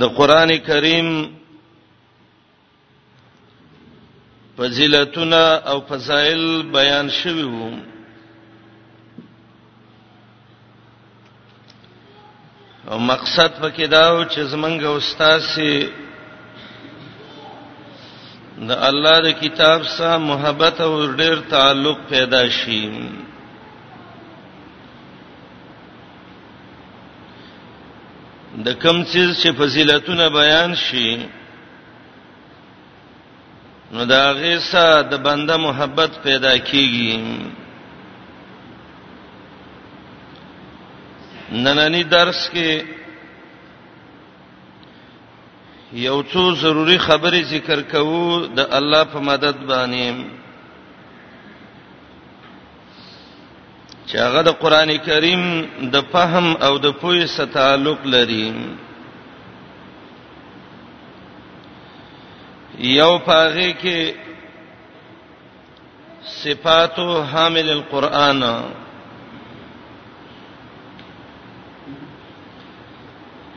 د قران کریم فضیلتونه او فضایل بیان شوی وو او مقصد پکې دا و چې زمونږ استاد سي د الله د کتاب سره محبت او ډېر تعلق پیدا شي د کم چیز چې فضیلتونه بیان شي نو دا غیسه د بنده محبت پیدا کیږي نننی درس کې یو څو ضروری خبرې ذکر کوو د الله په مدد باندې چې هغه د قران کریم د فهم او د پوهې سره تعلق لري یو پاغه کې صفات حامل القرآن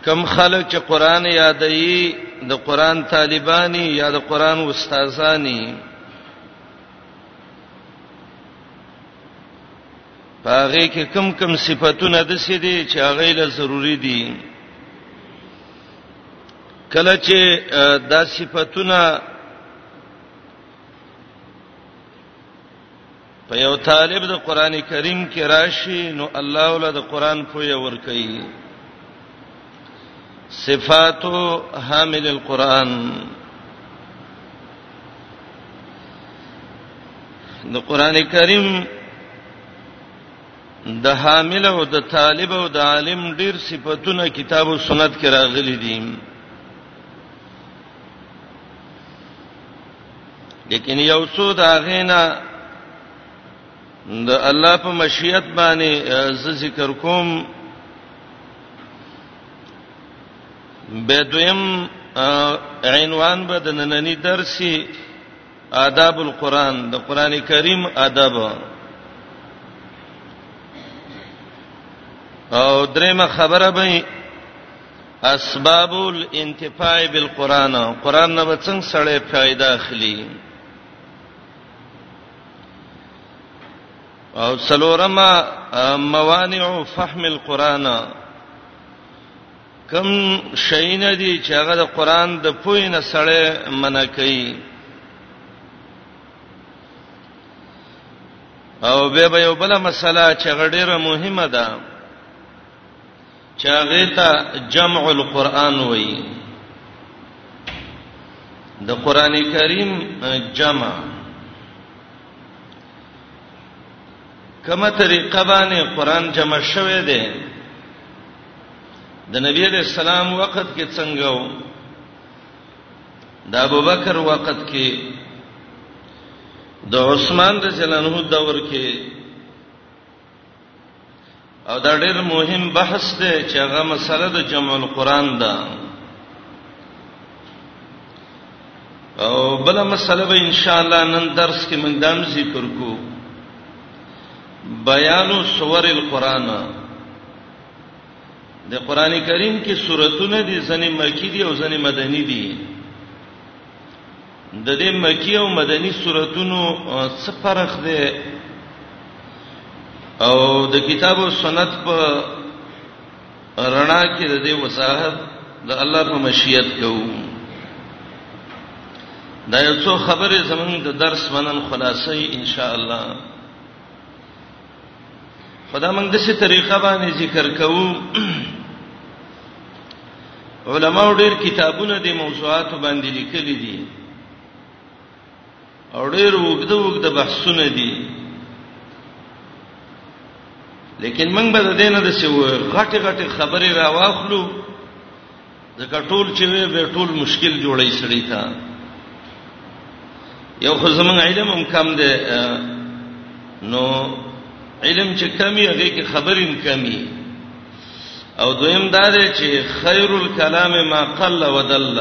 کم خلک چې قران یادایي د قران طالبانی یا د قران استادانی پاغه کې کم کم صفاتونه د سې دي چې هغه له ضروری دي کله چې دا صفاتونه په یو طالب د قران کریم کې راشي نو الله ول د قران پوی ور کوي صفات حامل القران د قران کریم د حامل او د طالب او د عالم ډیر صفاتونه کتاب او سنت کې راغلي دي لیکن یو څو دا غینا د الله په مشیت باندې ز ذکر کوم به دویم عنوان به د نننی درسي آداب القرآن د قران کریم ادب او درېمه خبره به اسباب الانتفاع بالقران قران نه څنګه سړی فائدہ اخلي او څلورمه موانع فهم القران کم شین دي چې هغه د قران د پوی نه سړې منع کوي او به به یو بل مسله چې غډیره مهمه ده چې هغه ته جمع القرآن وایي د قران کریم جمع کومه طریقه باندې قران جمع شوه دی د نبی علیہ السلام وخت کې څنګه و د ابوبکر وخت کې د عثمان رضی الله عنه دور کې او دا ډېر مهم بحث دی چې هغه مسله د جمع القرآن ده او بل مسله به ان شاء الله نن درس کې موږ دام ذکر کو بیان سور القرآن د قران کریم کې سوراتونه دي ځنې مکی دي او ځنې مدني دي د دې مکی او مدنی سوراتونو څه فرق دی او د کتاب او سنت په رڼا کې د دې وضاحت د الله په مشیت کوو دا یو څو خبره زمونږ د درس منن خلاصې ان شاء الله خدا موږ د څه طریقه باندې ذکر کوو علما ډېر کتابونه د موضوعات باندې لیکلي دي او ډېر وګد وګد بحثونه دي لیکن موږ به د دینه د څه غټه غټه خبره راواخلو ځکه ټول چې وې به ټول مشکل جوړی سړی تا یو خو زمون علم هم کم دی نو علم چې کمی هغه کې خبرې هم کمی او دویم دا دی چې خیر الکلام ما قل ودل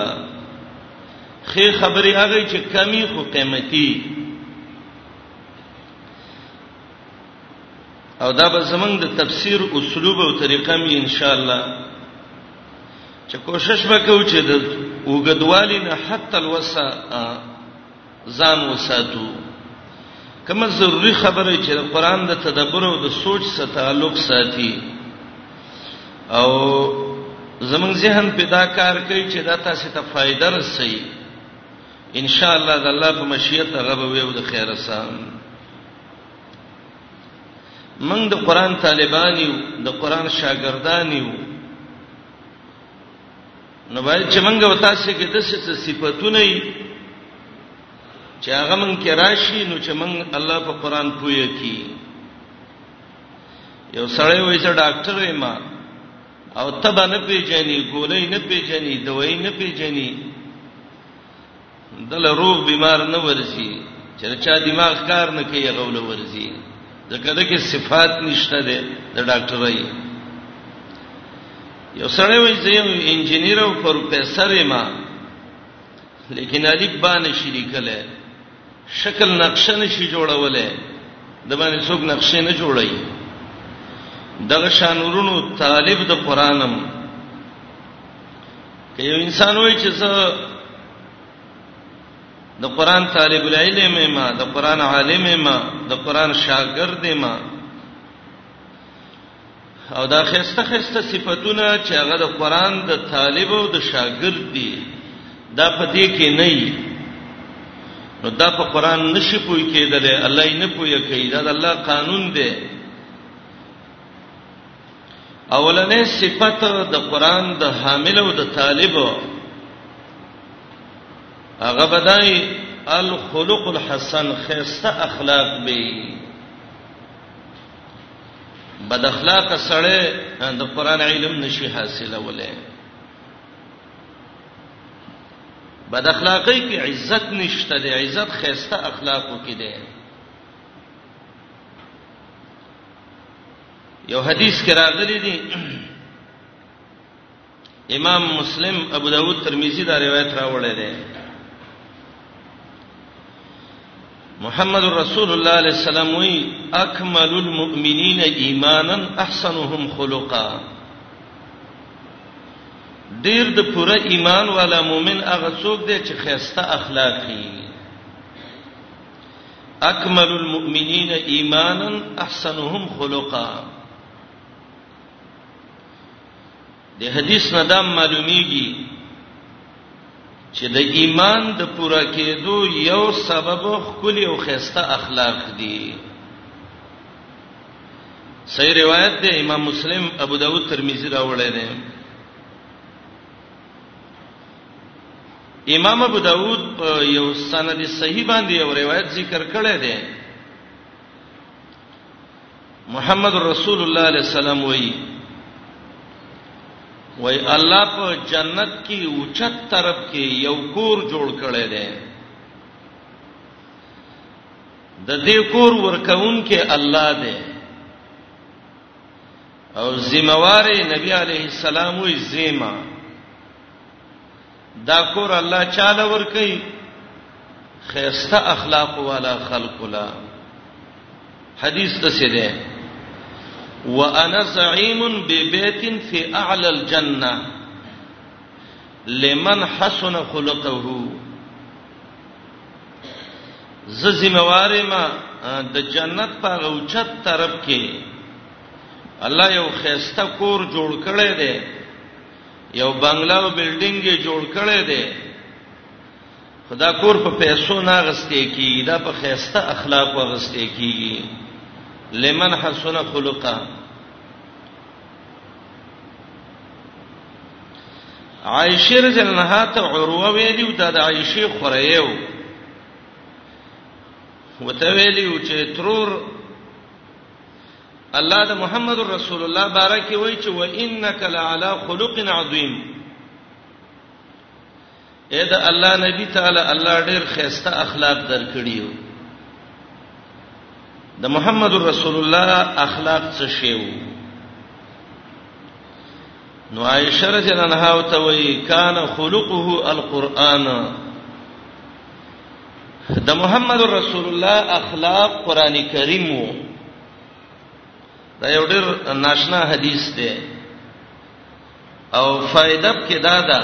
خې خبرې هغه چې کمی خو قیمتي او دا به زمنګ د تفسیر اسلوب او طریقه می ان شاء الله چې کوشش وکړو چې د وګدوالي نه حتی الوسا ځان وساتو کومه ضروری خبره چې د قران د تدبر او د سوچ سره تعلق ساتي او زمنګ ذهن پیدا کار کوي چې دا تاسو ته فائدہ رسي ان شاء الله د الله په مشیت هغه به وي او د خیر سره موږ د قران طالبان یو د قران شاګردان یو نو باید چې موږ او تاسو کې د څه صفاتونه یې چې هغه موږ کې راشي نو چې موږ الله په قران پوهه کی یو سړی وایي چې ډاکټر یې ما او تبه نه پیژني ګولې نه پیژني دوی نه پیژني دل روغ بیمار نه ورزي چې چا دماغ کار نه کوي غول ورزي ځکه دغه صفات نشته ده د ډاکټرای یو سره وایي چې یو انجنیر او پروفیسور ما لیکن الف باندې شریکله شکل نقشه نشي جوړولای د باندې څوک نقشه نه جوړي دغه شانورونو طالب د قرانم که یو انسان وای چې زه د قران طالب العلم ما د قران عالم ما د قران شاګرد ما او دا خسته خسته صفاتونه چې هغه د قران د طالب او د شاګرد دي دا په دې کې نه وي نو دا په قران نشي پوي کېدل الله یې نه پوي کوي دا د الله قانون دی اولنې صفت د قران د حامل او د طالب هغه بدای الخلق الحسن خسته اخلاق به بد اخلاق سړی د قران علم نشي حاصلولای بد اخلاقی کې عزت نشته دی عزت خيسته اخلاقو کې دی یو حدیث کې راغلی دی امام مسلم ابو داود ترمذی دا روایت راوړی دی محمد رسول الله علیه السلام وی اکمل المؤمنین ایمانا احسنهم خلقا ډیر د پوره ایمان والا مؤمن هغه څوک دی چې خیسته اخلاقی اکمل المؤمنین ایمانا احسنهم خلقا د حدیث نه دا معلومیږي چې د ایمان د پوره کېدو یو سبب خولي او خسته اخلاق دي صحیح روایت ده امام مسلم ابو داود ترمذی راوړی دی امام ابو داود په یو سند صحیح باندې یو روایت ذکر کړی دی محمد رسول الله علیه السلام وایي وای الله په جنت کې اوچت طرف کې یو کور جوړ کړی دی د دې کور ورکون کې الله دی او ذمہوار نبی علیه السلام وی ذمہ دا کور الله چاله ور کوي خيسته اخلاق والا خلق لا حدیث ته څه ده وانا زعيم ببيت في اعلى الجنه لمن حسن خلقه ز ذمہوار ما د جنت په غوچت طرف کې الله یو خيسته کور جوړ کړی دی یو بنگلا او بلډینګ یې جوړ کړی دی خدا کور په پیسو نه غستې کیږي دا په خيسته اخلاق وغستې کیږي لمن حسن خلقا عائشه رضی الله عنها ته عروه ویلی او دا د عائشه خورایو وته ویلی چې ترور الله د محمد رسول الله بارک وی چې و انک لعلى خلق عظیم اې دا الله نبی تعالی الله ډېر خيسته اخلاق درکړیو د محمد رسول الله اخلاق څه شیو نو عائشه رضی الله عنها ته وی کان خلقه القرآن د محمد رسول الله اخلاق قران کریم وو دا یو ډیر ناشنا حدیث دی او فائدہ کې دا ده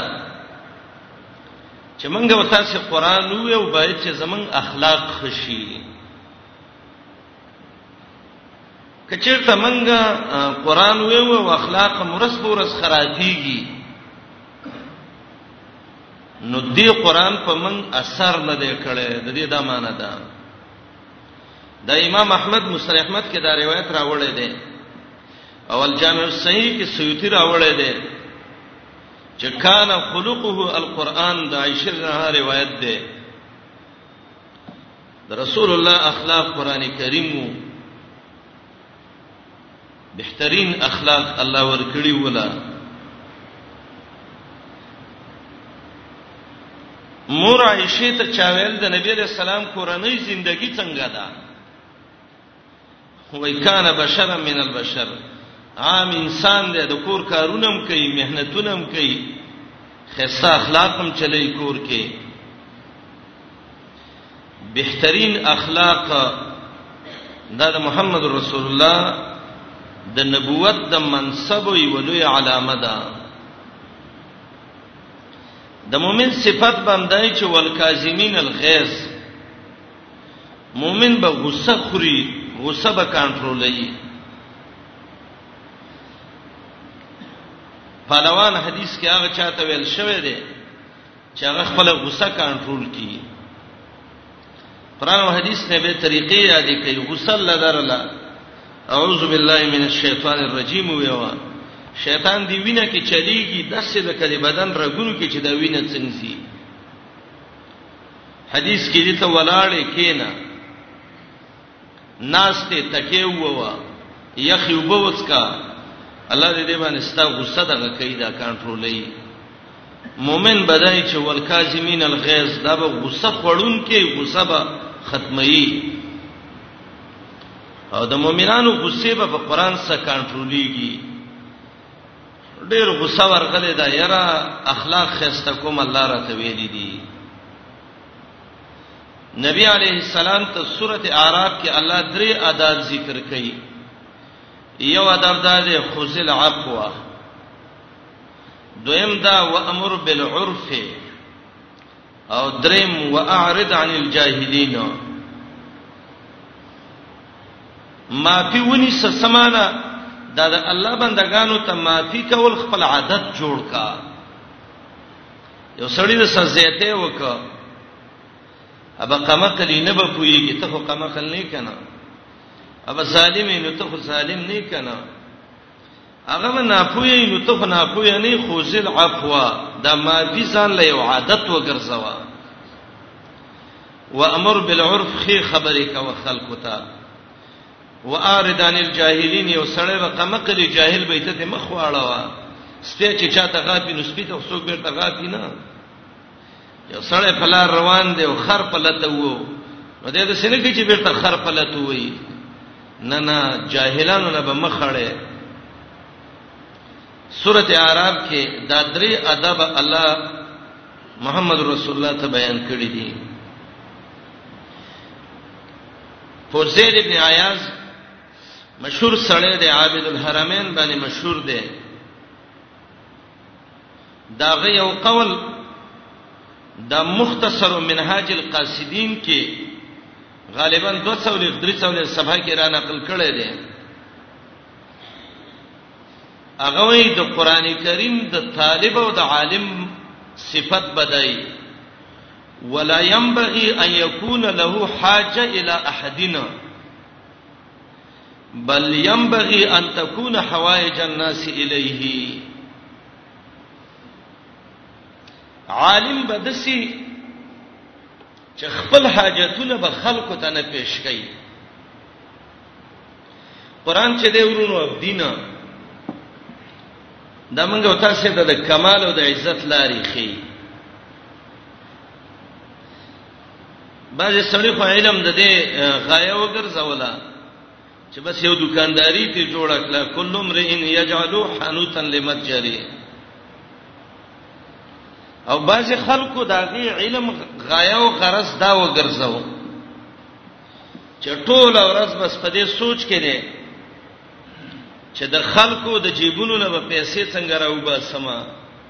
چې موږ او تاسو قران وو او باید چې زمون اخلاق خشي کچیرته موږ قران وو او اخلاق مرس پورس خرابيږي نو دې قران په من اثر نه دی کړي د دې دا معنی ده د امام احمد مسند احمد کې دا روایت راوړی دی او الجامع الصحیح کې سیوطی راوړی دی چې کان خلقه القرآن د عائشه رضی روایت ده د رسول الله اخلاق قران کریم وو بهترین اخلاق الله ورکړي ولا مور عائشه ته چا ویل د نبی له سلام کورنۍ زندگی څنګه ده وای کان بشر من البشر عام انسان دی د کور کارونه هم کوي مهنتونه هم کوي خسته اخلاق هم چلی کور کې بهترین اخلاق دا د محمد رسول الله د نبوت د منصب او ولوی علامه ده د مؤمن صفت باندې چې والکاظمین الغیظ مؤمن به غصه خوري غصه به کنټرولوي پهلوان حدیث کې هغه چاته ویل شوی دی چې هغه خپل غصه کنټرول کړي قران او حدیث نه به طریقې یادې کوي غسل لدرلا اعوذ بالله من الشیطان الرجیم ویوا شیطان دی وینه کې چلیږي داسې لکه د بدن رګونو کې چې دا وینه څنګه حدیث کې دي ته ولاړې کینا ناشته تکي ووا یخي وبوڅکا الله دې دې باندې ستا غصه دغه کوي دا کنټرولې مؤمن بدای چې والکاظمین الغیظ دا به غصه خړون کې غصه به ختمي او د مؤمنانو غصه به په قران سره کنټرولېږي ډېر غصه ورغلې دا یرا اخلاق خسته کوم الله راته ویلي دي نبی علیه السلام ته سورته اعراف کې الله درې آداب ذکر کړي یو آداب دا دی خذل عفو دویم دا وامر بالعرف او دریم واعرض عن الجاهلین معافی ونی سمانا دا د الله بندگانو ته معافی کول خپل عادت جوړ کا یو سړی د سزا ته وکړه ابا قمقلی نه به پویږي ته خو قمقل نه کنا ابا ظالم نه ته خو ظالم نه کنا هغه به نه پوی نو ته خو نه پوی نه خو زل عفو دا ما فی ځان له یو عادت وګرځوا وامر بالعرف خې خبرې کا وخلق تا وارد عن الجاهلین یو سړی به قمقلی جاهل به ته مخ واړه وا سپی چې چاته غاپی نو سپی ته څوک بیرته غاپی نه یو سړی په لار روان دی او خر په لته وو نو دې د سینې کې چې بیرته خر په لته وي نه نه جاهلانو نه به مخړې سورته اعراف کې دا درې ادب الله محمد رسول الله ته بیان کړی دي فوزید ابن عیاض مشهور سړی دی عابد الحرمین باندې مشهور دی دا غي یو قول د مختصر منهاج القاصدین کې غالبا 200 300 صفحه کې را نقل کړی دی هغه وی د قران کریم د طالب او د عالم صفت بدای ولا ينبغي ان يكون له حاجه الى احدنا بل ينبغي ان تكون حوائج الناس اليه عالم بدسي چې خپل حاجتونه به خلکو ته نه پیش کوي قران چې دی ورونو دینه دا موږ او تاسو ته د کمال او د عزت لارې خي بعضې سړی خو علم د دې غایه وګرځوله چې بس یو دکانداری ته جوړ کړه کل امرئ یجعلو حنوتا لمتجری او بعض خلکو داغه علم غایه او غرض دا وګرځاو چې ټول ورځ بس په دې سوچ کې دي چې د خلکو د جیبونو نه به پیسې څنګه راوباسم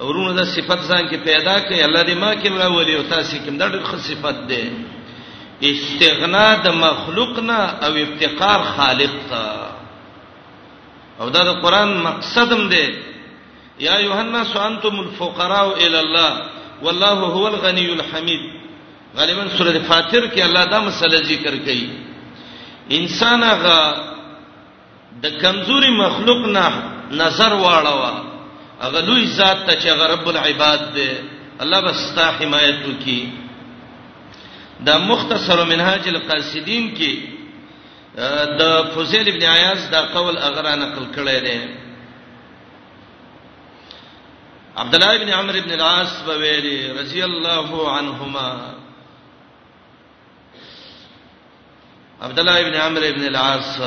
ورونو دا صفت ځان کې پیدا کړي الله دې ما کې راولي او تاسو کې دا ډېر ښه صفت ده استغنا د مخلوق نه او افتقار خالق ته او دا د قران مقصد هم ده یا یوحنا سانتم الفقراء الى الله والله هو الغنی الحمید غالبا سوره فاتر کې الله دا مسله ذکر کړي انسان هغه د کمزوري مخلوق نه نظر واړوه هغه لوی ذات ته چې هغه رب العباد دی الله بس ستا حمایت وکي دا مختصر منهاج القاصدین کې د فوزیل ابن عیاض دا قول اگر نقل کړی دی عبد الله ابن عمرو ابن العاص بویری رضی الله عنهما عبد الله ابن عمرو ابن العاص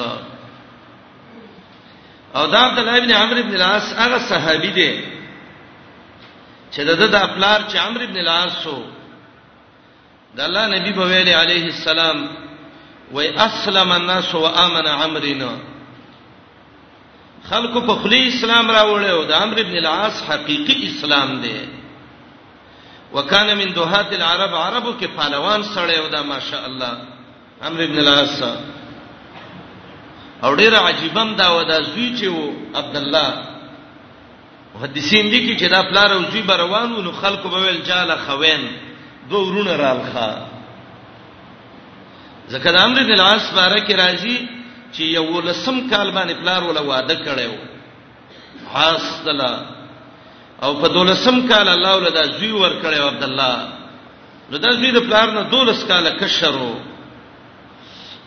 او دا عبد الله ابن عمرو ابن العاص هغه صحابي دی چې د د خپلار چې عمرو ابن العاص وو د الله نبی په ویلي عليه السلام وای اسلم الناس وامن عمرنا خلکو په خلی اسلام راوړیو د عمرو ابن العاص حقيقي اسلام دی وکانه من دوهات العرب عربو کې پهلوان سړی او دا ماشاء الله عمرو ابن العاص او ډیر عجیبم دا ودا زوی چې وو عبد الله محدثین دي کې چې دا پلار او زوی بروانو نو خلکو به ویل جاله خوین دوه ورونه رالخه ځکه د عمرو بن العاص باره کې راځي چې یو لسم کال باندې پلار ولا واده کړو حاصل او په دولسم کال الله ولدا زوی ور کړی عبد الله نو دا زوی د پلار نه دولس کال کشرو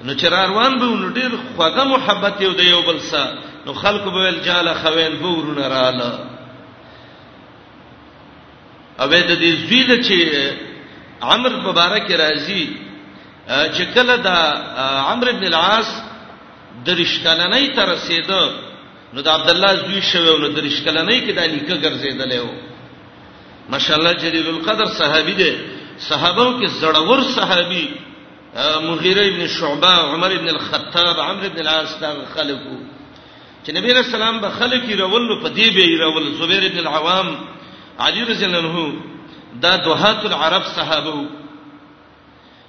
نو چې روان به نو ډیر خوږه محبت یو د یو بل سره نو خلق به ول جاله خوین به ورونه رااله او د دې زوی د چې عمر مبارک راضی چې کله دا عمرو ابن العاص درشکلنۍ تر رسیدو نو د عبد الله زوی شوی نو درش کله نه کې د نیکه ګرځیدلې و ماشاءالله جلیل القدر صحابي دی صحابو کې زړور صحابي مغیره ابن شعبه عمر ابن الخطاب عمرو ابن العاص دا خلکو چې نبی رسول الله به خلک رول په دې به رول زبیر ابن العوام علی رضی الله عنه دا دوحات العرب صحابه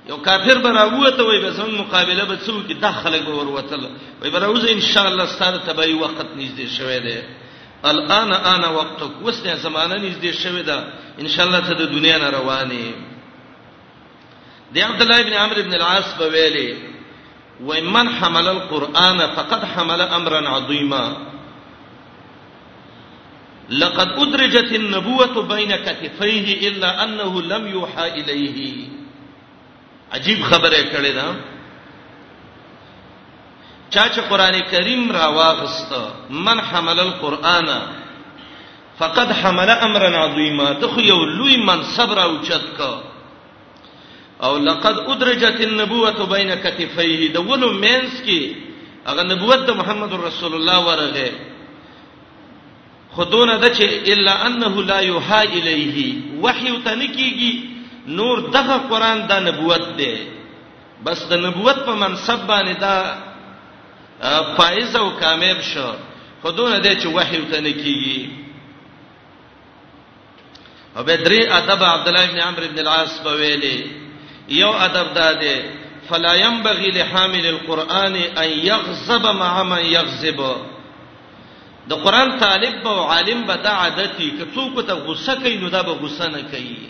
یو کافر براوته وای به زمون مقابله به څو کې داخله به وروتل وای براوز ان شاء الله ستاره تبعی وخت نږدې شوه دی الان انا وقتک وسنه زمانہ نږدې شوه ده ان شاء الله ته د دنیا نه روانې دی عبد الله ابن عمرو ابن العاص په ویلي ومن حمل القرآن فقد حمل امرا عظیما لقد ادرجت النبوه بين كتفيه الا انه لم يوحى اليه عجیب خبره کړې ده چا چې قران کریم را واغست من حمل القرآن فقد حمل امرا عظیما ته خو یو لوی منصب را اوچت کا او لقد ادرجت النبوه بین کتفیه د ولو مینس کی هغه نبوت د محمد رسول الله ورغه خودونه د چې الا انه لا یوها الیه وحی ته نکیږي نور دغه قران د نبوت دی بس د نبوت په منصب باندې دا فائز او کامیاب شو خودونه د چې وحی ته نکیږي او به درې ادب عبد الله ابن عمرو ابن العاص په ویلي یو ادب دا دی فلا ينبغي لحامل القران ان يغضب مع من يغضب د قران طالب او عالم به دا عادتي کڅوک ته غوسه کوي نو دا به غوسه نه کوي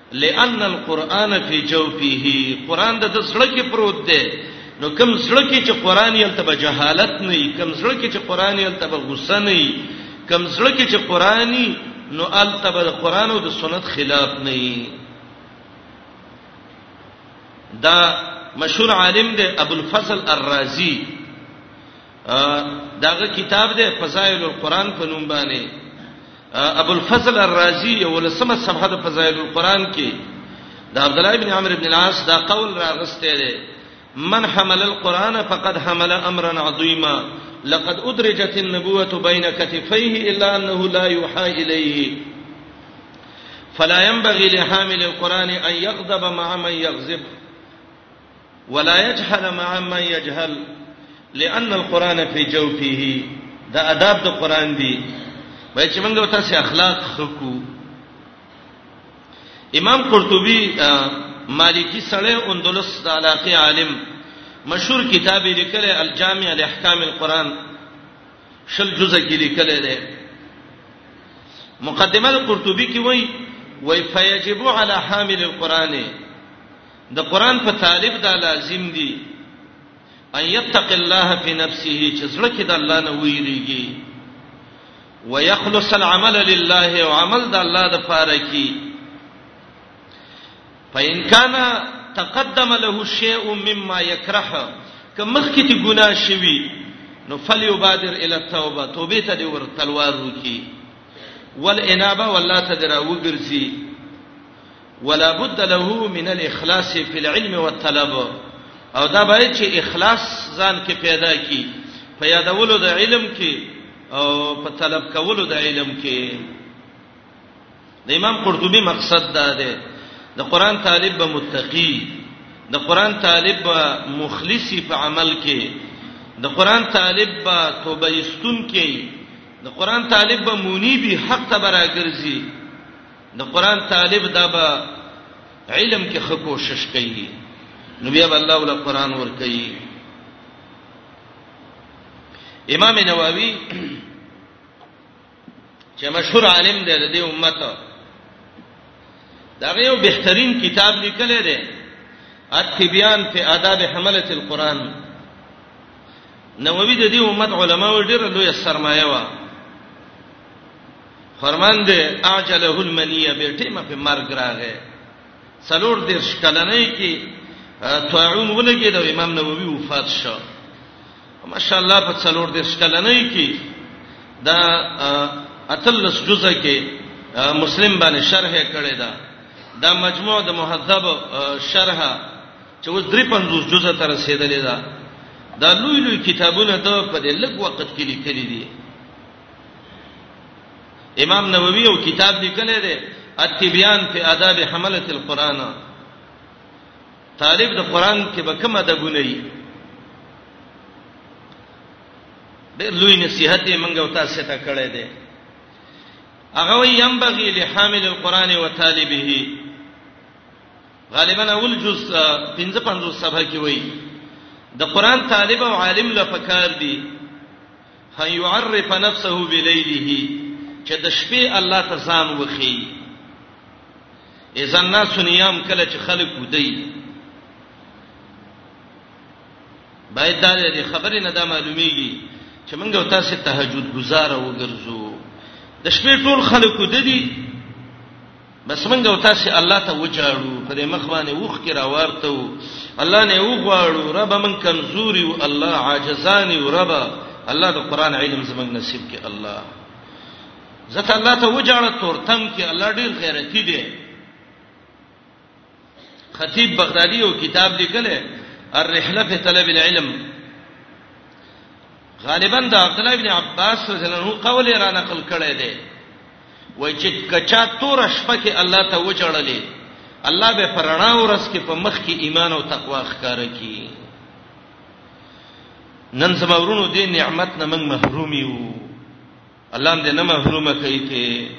لأن القرآن فی جوفه قرآن د زړه کې پروت دی نو کم زړه کې چې قرآن یې تل به جهالت نه وي کم زړه کې چې قرآن یې تل به غصه نه وي کم زړه کې چې قرآني نو ال تل به قرآن او د سنت خلاف نه وي دا مشهور عالم دی ابو الفضل الرازی داغه کتاب دی فضائل القرآن په نوم باندې ابو الفضل الرازی یو لسمه صفحه د فضائل القرآن کې د عبد الله ابن عمرو ابن العاص دا قول راغسته دی من حمل القرآن فقد حمل امرا عظیما لقد ادرجت النبوه بين كتفيه الا انه لا يوحى اليه فلا ينبغي لحامل القرآن ان يغضب مع من يغضب ولا يجهل مع من يجهل لأن القرآن في جوفه دا آداب د قرآن دی وای چې موږ تاسو اخلاق خکو امام قرطبي مالکی سړی اندلس د علاقه عالم مشهور کتاب لیکل الجامع لاحکام القرآن شل جزء کې لیکل دی مقدمه قرطبي کې وای وای فیجب علی حامل القرآن د قران په طالب دا لازم دی ان یتق الله فی نفسه چې زړه کې د الله نه ویریږي ويخلص العمل لله وعمل د الله د پاره کی فإن كان تقدم له شيء مما يكره کمخ کې ته ګناه شوی نو فليبادر الى التوبه توبه ته دی ور تلوار وکي والانابه والله تدرا وګرځي ولا بد له من الاخلاص في العلم والطلب او دا باید چې اخلاص ځان کې پیدا کی په یادولو د علم کې او په طلب کولو د علم کې د امام قرطبي مقصد دا دی د قران طالب به متقی د قران طالب به مخلصي په عمل کې د قران طالب به توبه استون کې د قران طالب به مونی به حق ته براګرځي د قران طالب دا به علم کې خه کوشش کوي نو بیا به الله ول قران ور کوي امام نووي چې مشهور عالم دی د دې امت دا یو بهترین کتاب لیکل دی اتبیان فی آداب حملت القرآن نووي د دې امت علماو ډېر لوی سرمایه و فرمان دی اجله المنیه به ټیمه په مرګ راغې څلور دیر شکلنې کې طاعون ولګي د امام نووي وفات شو ماشاء الله په څلور دیر شکلنې کې دا اتلس جزء کې مسلم باندې شرح کړی دا دا مجموع د مهذب شرح چې اوس 350 جزء تر رسیدلې ده دا لوی لوی کتابونه ته په دې لږ وخت کې لیکلي دي امام نووي او کتاب لیکلی دی التبيان فی آداب حملة القرآن طالب د قرآن کې به کوم ادبونه یي ډېر لوی نصيحت یې منګه او تاسو ته کړی دی هغه وی ينبغي لحامل القرآن وطالبه غالبا اول جز 55 صفحه کې وی د قرآن طالب او عالم لپاره کار دی فيعرف نفسه بليله چې د شپې الله ته ځان وخی اذا الناس نيام کله چې خلق ودی باید دا د خبرې نه دا معلومیږي چې موږ او تاسو تهجد گزار وګرځو د شپې ټول خلکو د دې بس موږ او تاسو الله ته وجاړو په دې مخ باندې وښ کې راوارته وو الله نه وغواړو رب من کمزوري او الله عاجزان او رب الله د قران علم زمنګ نصیب کې الله زته الله ته وجاړه تورتم کې الله ډیر غیرتی دی خطیب بغدادي یو کتاب لیکلی الرحله فی طلب العلم غالبا د عبد الله ابن عباس رضی الله عنه قول را نقل کړی دی وای چې کچا تور شپه کې الله ته وجړلې الله به پرانا ورس کې په مخ کې ایمان او تقوا ښکار کی نن زمورونو دې نعمت نه موږ محروم یو الله دې نه محروم کوي ته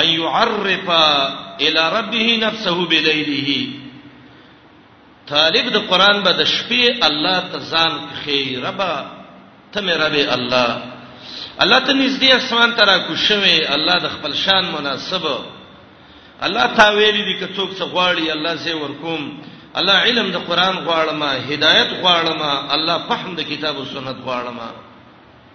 ان يعرف الى ربه نفسه بليله طالب د قران به د شپې الله ته ځان خي ربا ته مې رب الله الله ته نږدې اسمان ته را کوشوي الله د خپل شان مناسب الله تا ویل دي که څوک څه غواړي الله زه ورکوم الله علم د قران غواړم هدایت غواړم الله فهم د کتاب او سنت غواړم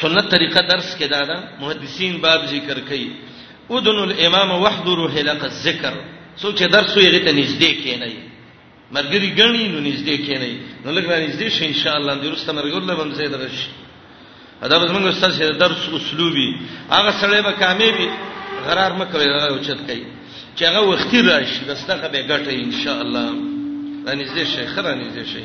سنت طریقه درس کې دا ده محدثین باب ذکر کوي اذن الامام وحضروا حلق الذکر سوچ درس یې غته نږدې کینای مرګری غنی نو نږدې کینای نو لږ نږدې شي ان شاء الله د رسته مرګور له بم زید رش دا به موږ استاد سره درس اسلوبي هغه سره به کامیابی غرار مکوي هغه اوچت کوي چې هغه وختي راشي دستخه به ګټه ان شاء الله نږدې شي خره نږدې شي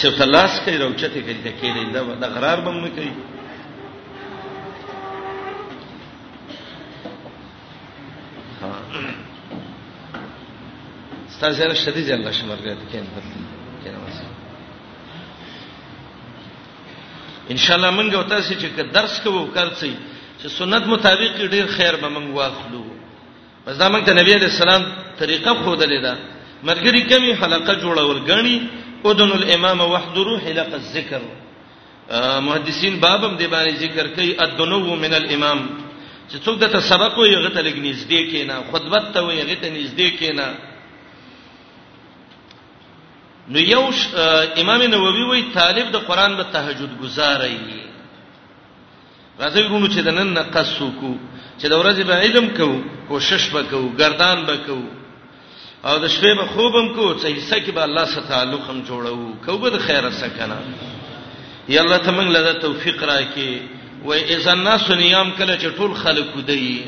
شیخ تلاس کوي راوچته کوي ته کېږي دا د غرار بم نه کوي ستاسو سره شدي ځل شمرګه کېنه کېنه واسه ان شاء الله موږ او تاسو چې درس کوو کارڅي چې سنت مطابق ډیر خیر به موږ واخلو پس دا موږ ته نبی علیہ السلام طریقه خودلې ده مرګري کمی حلقه جوړول غني اذن الامام وحضروا حلق الذکر محدثین بابم دی باندې ذکر کوي ادنو من الامام چې څوک دته سبق وي هغه ته لګ نږدې کینا خطبه ته وي هغه ته نږدې کینا نو یو امام نووي وی طالب د قران به تهجد گزارای راځئ ورونو چې د نن نه قص وکړو چې د ورځې به علم کوو کوشش به کوو ګردان به کوو او د شپې به خوب هم کوو چې حصہ کې به الله سره تعلق هم جوړو کوو به د خیره سکنه یا الله ته موږ له توفیق راکې و اذا الناس نيام کله چې ټول خلق ودی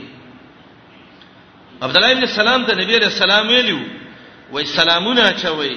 عبد الله ابن سلام ته نبی عليه السلام ویلو وای سلامونه چوي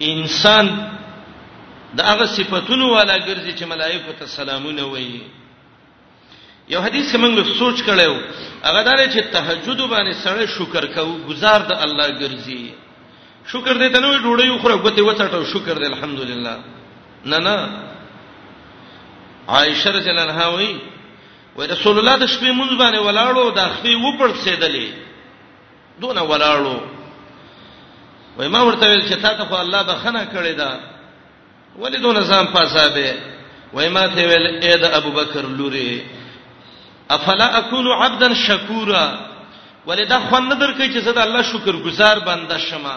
انسان د هغه صفاتونو والا ګرځي چې ملائکه ته سلامونه وایي یو حدیث موږ سوچ کړو هغه دا چې تهجد باندې سړی شکر کوي گزار د الله ګرځي شکر دې ته نو ډوړې خو غوته وڅټو شکر دې الحمدلله نه نه عائشه رضی الله عنها وایي و رسول الله د شپې مونږ باندې ولاړو د خپې وپړ سیدلې دونه ولاړو وای ما ورته ویل چې تا ته خو الله بخنه کړې ده ولې دونه ځان پاسابه وای ما ته ویل اې د ابوبکر لوري افلا اكون عبدا شکورا ولې دا خو نه درکې چې زه د الله شکر گزار بنده شمه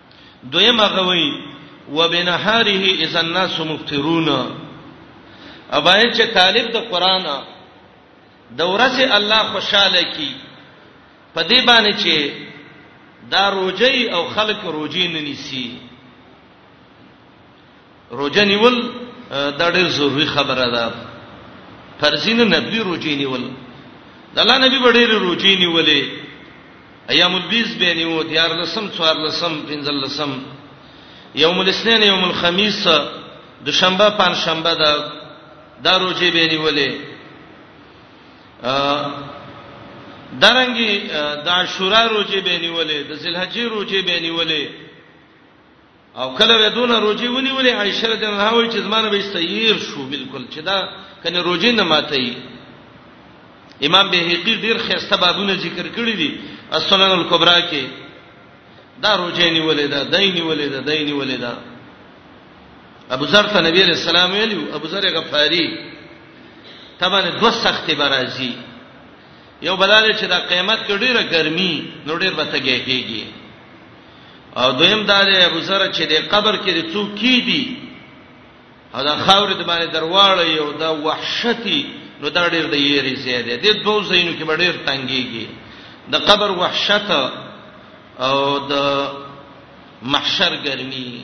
دویمه غوي وبنهاره اذا الناس مفطرون ابای چې طالب د قران د ورځې الله خوشاله کی په دې باندې چې دا روجي او خلق روجي نه نيسي روزه نیول دا ډېر ضروری خبره ده فرضین نبی روزه نیول د الله نبی په ډېر روزه نیولې ایام البیز به نیو دیار لسم څوار لسم پنځل لسم یوم الاثنین یوم الخمیس د شنبه پنځ شنبه دا دا روزه به نیولې درنګي د عاشورا روزه به نیولې د ذلحجې روزه به نیولې او کله به دونه روزي ونی ولې عائشه رضی الله عنها چې زمانه به سیر شو بالکل چې دا کنه روزي نه ماتي امام بهقي ډیر خسته بابونه ذکر کړی دي السنن الکبرى کې دا روزي نیولې ده دای نیولې ده دای نیولې ده ابو ذر ته نبی رسول الله ویلو ابو ذر غفاری تبانه دوه سخت برازي یو بداله چې دا قیامت کې ډیره ګرمي نو ډیر به تګی کیږي او دویم دا دی ابو سره چې د قبر کې د څوک کی دي او دا خاورې د باندې درواړې یو دا وحشتي نو دا ډیر د یری زیاده دي د دوه زینو کې ډیر تنګيږي د قبر وحشت او د محشر ګرمي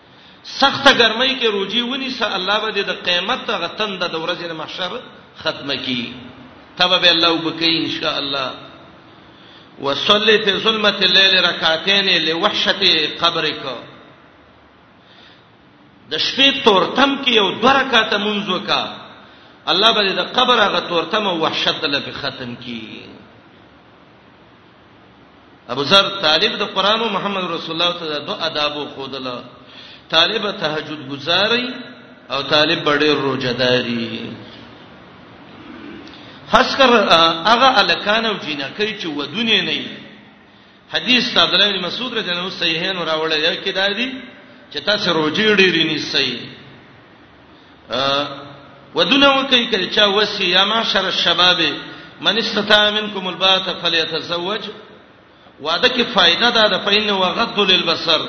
سخته ګرمۍ کې روجي ونیسه الله به دې د قیامت هغه تنده د ورځې د محشر ختمه کړي تبه به الله وبکې ان شاء الله وصلي في ظلمه الليل ركعتين لوحشه قبرك د شپې تورتم کې یو دوه رکعاته مونږ وکا الله به د قبر هغه تورتم او وحشت له ختم کړي ابو ذر طالب د قران او محمد رسول الله ته د آداب خودله طالب تهجد گزاري او طالب ډېر روزداري خاص کر هغه الکان او جنکې چې ودونه نه حدیث عبد الله بن مسعود رضی الله عنه صحیحین راوړل یو کې دا دی چې تاسو روزي ډېری نیسئ ودونه وکي کله چا وسی یا معاشر الشباب من استطاع منکم البات فليتزوج وعده کې فائدہ ده د پاین وغض للبصر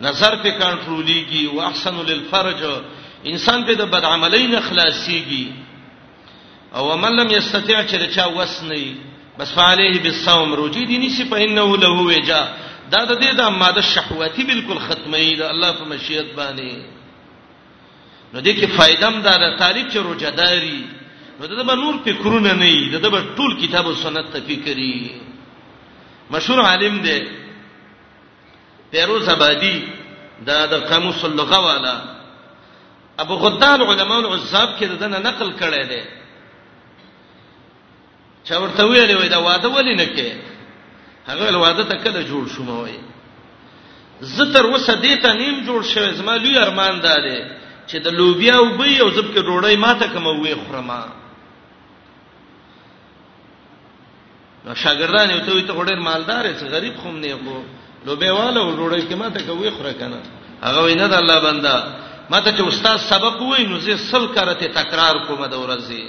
نظر په کنټرولېږي او احسن للفرج انسان په د بد عملۍ نه خلاصيږي او من لم يستطيع چې چا وسني بس فعليه بالصوم روجي دي نسی په انه له وجا دا د دې د ماده شهواتي بالکل ختمه ده الله په مشیت باندې نو دې کې فائدم دا د طالب چې روجداري نو دا به نور فکرونه نه وي دا به ټول کتاب او سنت ته فکرې مشهور عالم دی پیروز آبادی دا د قاموس اللغه والا ابو غدان علماء العذاب کې دنه نقل کړي دي چا ورته ویلې وای دا واده ولې نه کې هغه واده ته کله جوړ شوم وای زه تر اوسه دې ته نیم جوړ شوی زما لوی ارمان دا دی چې د لوبیا او بې او زبکه ډوړی ماته کوم وې خرما نو شاګردان یو ته وي ته ډېر مالدار یې غریب خوم نه یو لوبیا والا او ډوړی کې ماته کوي خره کنه هغه وینا د الله بندا ماته چې استاد سبق وای نو زه سل کرته تکرار کوم د ورځې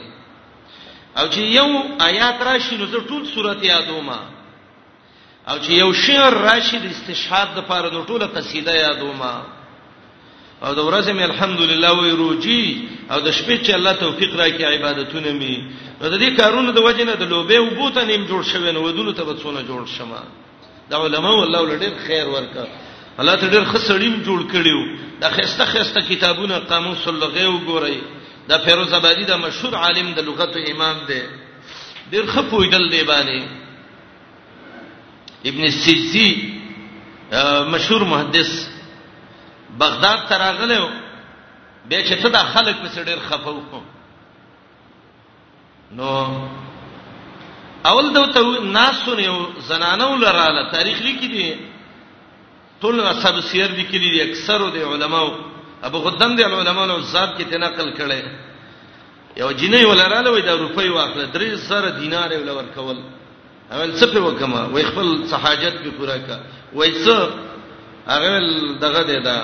او چې یو آیات راشي نو زه ټول سورته یادوم او چې یو شعر راشي د استشهاد د پاره نو ټوله قصیده یادوم او د ورځې مې الحمدلله وې روجي او د شپې چې الله توفیق راکړي عبادتونه مې نو د دې کارونو د وجنه د لوبې او بوته نیم جوړ شوی نو ودونو ته بڅونه جوړ شمه دا علماء الله ولډیر خیر ورکړه الله ته ډیر خسړیم جوړ کړیو دا خسته خسته کتابونه قاموس اللغه وګورئ دا فیروز آبادی دا مشهور عالم د لغت امام دی ډیر خپویدل دی باندې ابن السیسی مشهور محدث بغداد ته راغلی و به چې ته دا خلک په ډېر خفه وو نو اول د تو ناسونه یو زنانه ولراله تاریخ لیکي دي ټول اصحاب سیر دي کړي دي اکثر د علماو ابو غدم د علماو له ذات کې تنقل کړي یو جنې ولراله وې د روپۍ واخله 3000 دینار ولور کول اول څه په وکما وای خپل صحاجت په پورا کا وای څه هغه دغه دی دا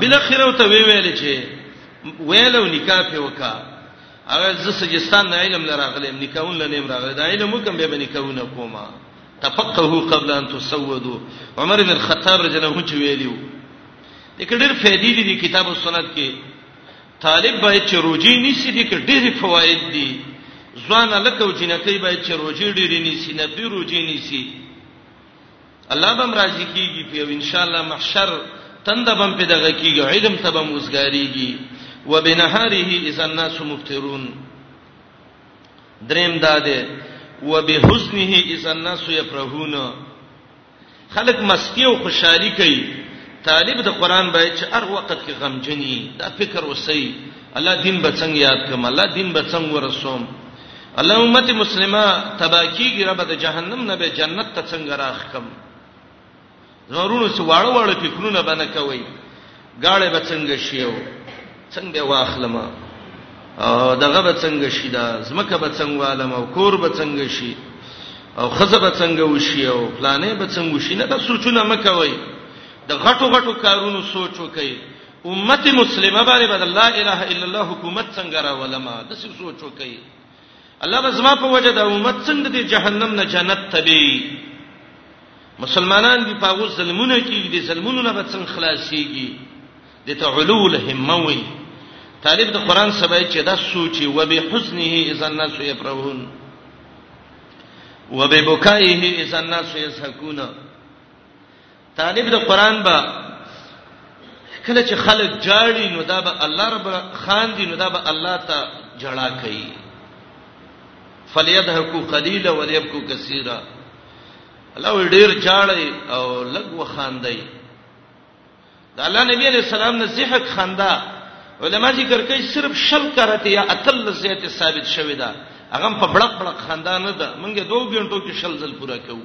بل اخر او ته وی ویل چې ویلو نکاح په وکا هغه ز سجستان نه علم لراغلم نکاحون لنیم راغله دا علم کوم به نکاحونه کوما تفقهوا قبل ان تسودوا عمر بن الخطاب رضی الله عنه ویلیو دغه ډېر فائدې دي کتاب او سنت کې طالب باید چې روجي نیسی دي کې ډېری فواید دي ځوان لکه او جنکی باید چې روجي ډېری نیسی نه دی روجي نیسی الله بم راضی کیږي په ان شاء الله محشر تندبم په دغه کیږي علم تبم وسګاریږي وبنهاره اذا الناس مبترون دریم داده وبحزنه اذا الناس يفرحون خلک مستی او خوشحالي کوي طالب د قران باید چې هر وخت کې غمجنی دا فکر وسی الله دین به څنګه یاد کوم الله دین به څنګه ورسوم الله امت مسلمه تباکیږي رب د جهنم نه به جنت ته څنګه راخ کوم زمورونو سواړو واړو فکرونه باندې کوي ګاړې به څنګه شي او څنګه به واخلم او دغه به څنګه شي دا زمکه به څنګه والم او کور به څنګه شي او خزه به څنګه وشي او پلانې به څنګه وشي نه دا سوچونه مکوي د غټو غټو کارونو سوچ وکي امت مسلمه باندې بد الله اله الا الله حکومت څنګه راولما د څه سوچ وکي الله به زما په وجه د امت څنګه د جهنم نه جنت ته بي مسلمانان دی پاغو ظلمونه کیږي د ظلمونو نه به څنګه خلاصيږي د ته علو الهمه وي طالب د قران سبا چې دا سوچي و به حزنه اذا الناس يفرحون و به بکائه اذا الناس يسكون طالب د قران با کله چې خلک جاړي نو دا به الله رب خان دي نو دا به الله ته جړا کوي فليضحكوا قليلا وليبكوا كثيرا الله ډیر جاړي او لګ وخاندي د الله نبی علیہ السلام نه زیحک خندا علما ذکر کوي صرف شل کرته یا اتل زیت ثابت شوی دا هغه په بلق بلق خندا نه ده مونږه دوه غنټو کې شل ځل پورا کوو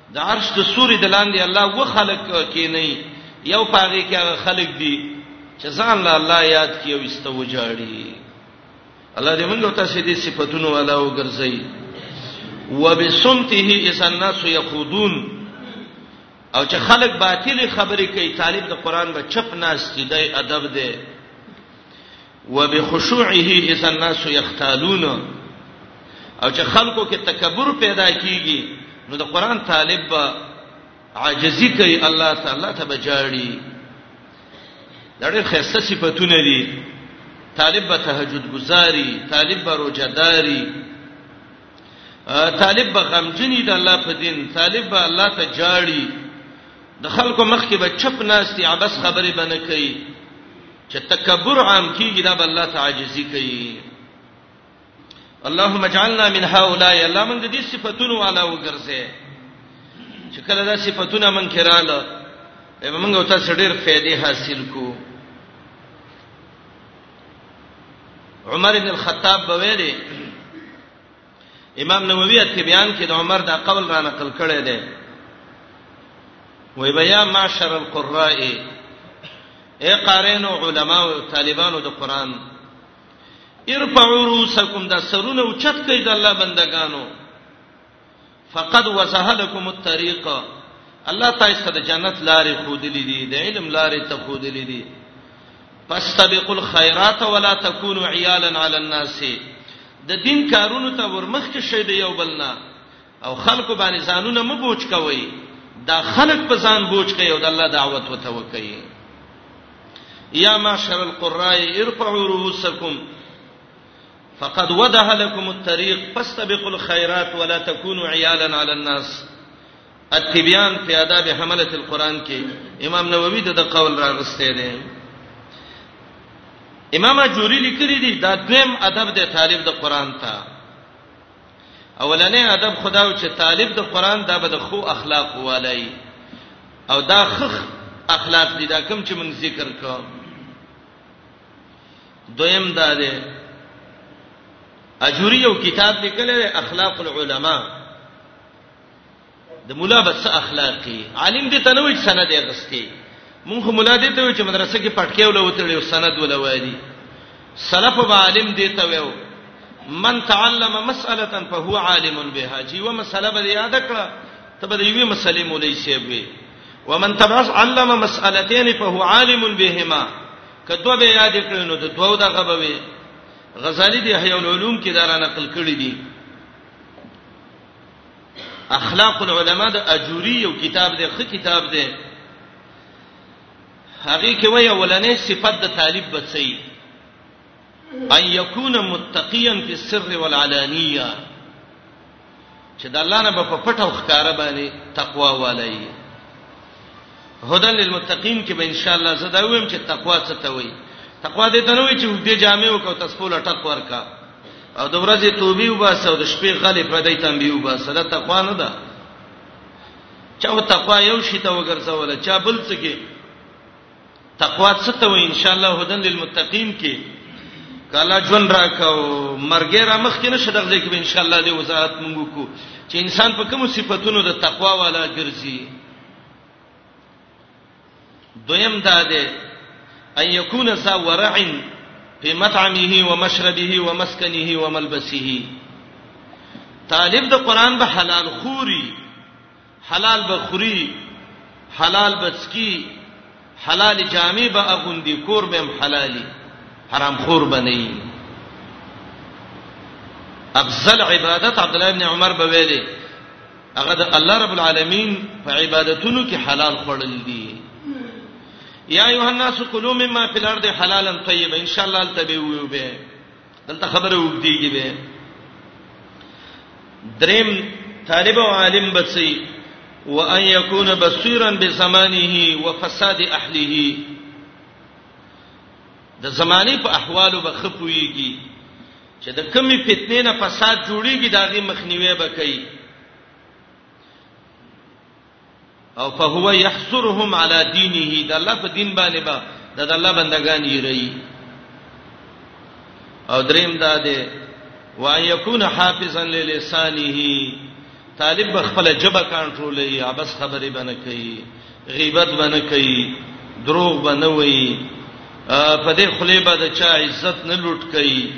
د عرش د سوري د لاندې الله و خلق کې نه یو پاغي کې هغه خلق دي چې ځان له الله یاد کیو استوجاړي الله دې موږ ته سې دې صفاتونو والا وګرځي وبسمته اذا الناس يخوضون او چې خلک باطل خبرې کوي طالب د قران به چپ ناس دي د ادب دی وبخشوعه اذا الناس يختالون او چې خلکو کې تکبر پیدا کیږي نو د قران طالب عاجزی کوي الله تعالی ته بجاړي دا ډېر خسته صفاتونه دي طالب به تهجد گزاري طالب به روزداري طالب به غمجنی د الله په دین طالب به الله ته جاړي د خلکو مخ کې به چپ ناشتي عبس خبرې بنه کوي چې تکبر عام کیږي دا به الله ته عاجزي کوي اللهم اجعلنا من هؤلاء الله من دې صفاتونو والا وګرځي چې کله دا صفاتونه من کړهاله به موږ او تاسو ډېر فائدې حاصل کو عمر بن الخطاب بویلې امام نووي اتبیان کې د عمر دا قول را نقل کړی دی وای بیا معاشر القراء اے قارین او علما او طالبانو د قران ارفعوا رؤسکم دا سرونه اوچت کړئ د الله بندگانو فقد وسهلکم الطريق الله تاسو ته د جنت لارې خودلې دي د علم لارې ته خودلې دي فاستبقوا الخيرات ولا تكونوا عيالا على الناس د دین کارونو ته ورمخ کې شې دی یو بلنا او خلکو باندې ځانونه مبوج کوي دا خلک په ځان بوج کوي او د الله دعوت وته وکړي یا معاشر القراء ارفعوا رؤوسکم فقد وده لكم الطريق فاستبقوا الخيرات ولا تكونوا عيالا على الناس التبيان في آداب حملة القرآن کې امام نووي د قول راغسته دي امام جوری لیکلی دی دا دویم ادب د طالب د قران ته اولنې ادب خداو چې طالب د قران دا به د خو اخلاق والای او دا خخ اخلاق دي دا کوم چې موږ ذکر کوو دویم دا دی اجوری یو کتاب لیکل دی اخلاق العلماء د مولا بس اخلاقی عالم دې تنوي سند یې غستی مونږ مولا دې ته چې مدرسې کې پټکې ولا وتړي او سند ولا وایي سلف و عالم دې ته ویو من تعلم مسأله فهو عالم بها چې و مسله به یاد کړه ته به یوې مسلې مولای شي وي ومن تبعث علم مسألتين فهو عالم بهما کدو به یاد کړی نو د دوو دغه به وي غزالی دی احیاء العلوم کې دا را نقل کړی دی اخلاق العلماء د اجوری یو کتاب دی خ کتاب دی هغه کې وایي اولنې صفت د طالب بچي ان یکون متقیا فی السر والعلانیه چې د الله نه په پټه او ښکارا باندې تقوا والي هدل للمتقین کې به ان شاء الله زدا ویم چې تقوا څه ته وایي تقوا دې ته نه وایي چې دې جامع وکاو تسفول ټک ورکا او د ورځې توبې وباسه او د شپې غلې په دې تنبیه وباسه دا تقوا نه ده چا تقوا یو شی ته وګرځول چا بل څه کې تقوا څه ته وایي ان شاء الله هدن للمتقین کې کالا جون راکاو مرګ را مخ کې نشه دغه کې به ان شاء الله دې وضاحت مونږ کو چې انسان په کوم صفاتونو د تقوا والا ګرځي دویم دا ده ان یکون سا ورع په مطعمه و مشربه و مسکنه و ملبسه طالب د قران به حلال خوري حلال به خوري حلال به څکي حلال جامې به اغوندي کور به هم حلالي حرام خور به نه افضل عبادت عبد الله ابن عمر به ویلي هغه د الله رب العالمین په عبادتونو کې حلال خورل دي یا ایه الناس کلوا مما فی الارض حلالا طیبا ان شاء الله تبیو به دلته خبره وګدیږي به دریم طالب او عالم بچي وان يكون بصيرا بزمانه وفساد اهله د زماني په احوالو به خپويږي چې د کمی فتنې نه فساد جوړيږي داغي مخنیوي به کوي او فهو يحصرهم على دينه دا الله په دین باندې با دا, دا الله بندگان یې رہی او دریم دا ده وان يكون حافظا للسانه طالب خپل جبه کنټرولوي ابس خبرې بنه کوي غیبت بنه کوي دروغ بنه وي په دې خلی به د چا عزت نه لوټ کوي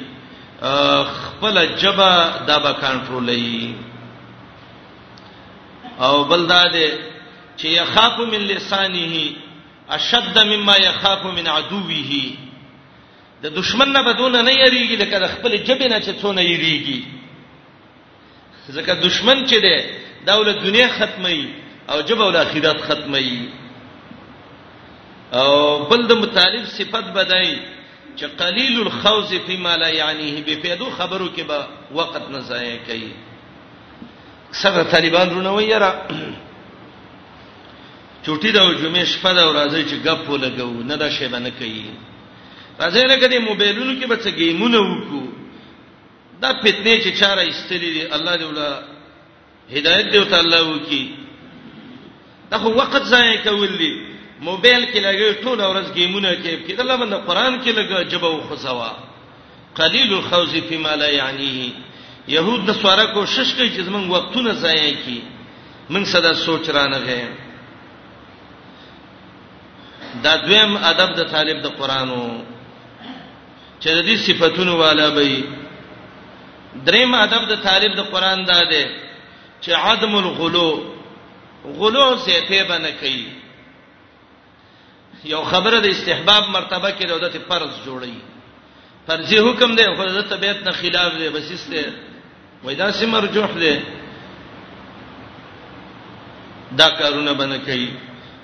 خپل جبه دا به کنټرولوي او بل دا دی چې يخاف من لسانه اشد مما يخاف من عدوه د دشمن نه بدون نه یریږي لکه د خپل جبه نه چې څونه یریږي ځکه دشمن چې دی دا ول دنیا ختمي او جبه ول اخرت ختمي او بل د مطالب صفت بدای چې قلیل الخوز فيما لا يعنيه به فیدو خبرو کې به وخت نه ضایع کوي سره طالبان رونه ویرا چټي دا جمعې شپه دا ورځي چې غپ ولګو نه دا شی باندې کوي راځي نه کدي موبایلونو کې بچ گیمونه وکړو دا فتنه چې چاره استلې دي الله دې ولا هدایت دې وته الله وکي دا خو وخت ضایع کول دي موبایل کې لګي ټول ورځ گیمونه کوي کې الله باندې قران کې لګا جبه او خزوا قلیل الخوز فيما لا يعنيه يهود د سواره کوشش کوي چې زمونږ وختونه ضایع کړي موږ صدا سوچ رانه غي دا دویم ادب د طالب د قرانو چې د دې صفاتونو والا به دریم ادب د طالب د قران دا دی چې عدم الغلو غلو زیته به نه کوي یو خبره د استحباب مرتبه کې د دته فرض جوړي فرضي حکم دی خو د طبيعت نه خلاف دی بس استه وای دا سم مرجوح دی دا کارونه بنه کوي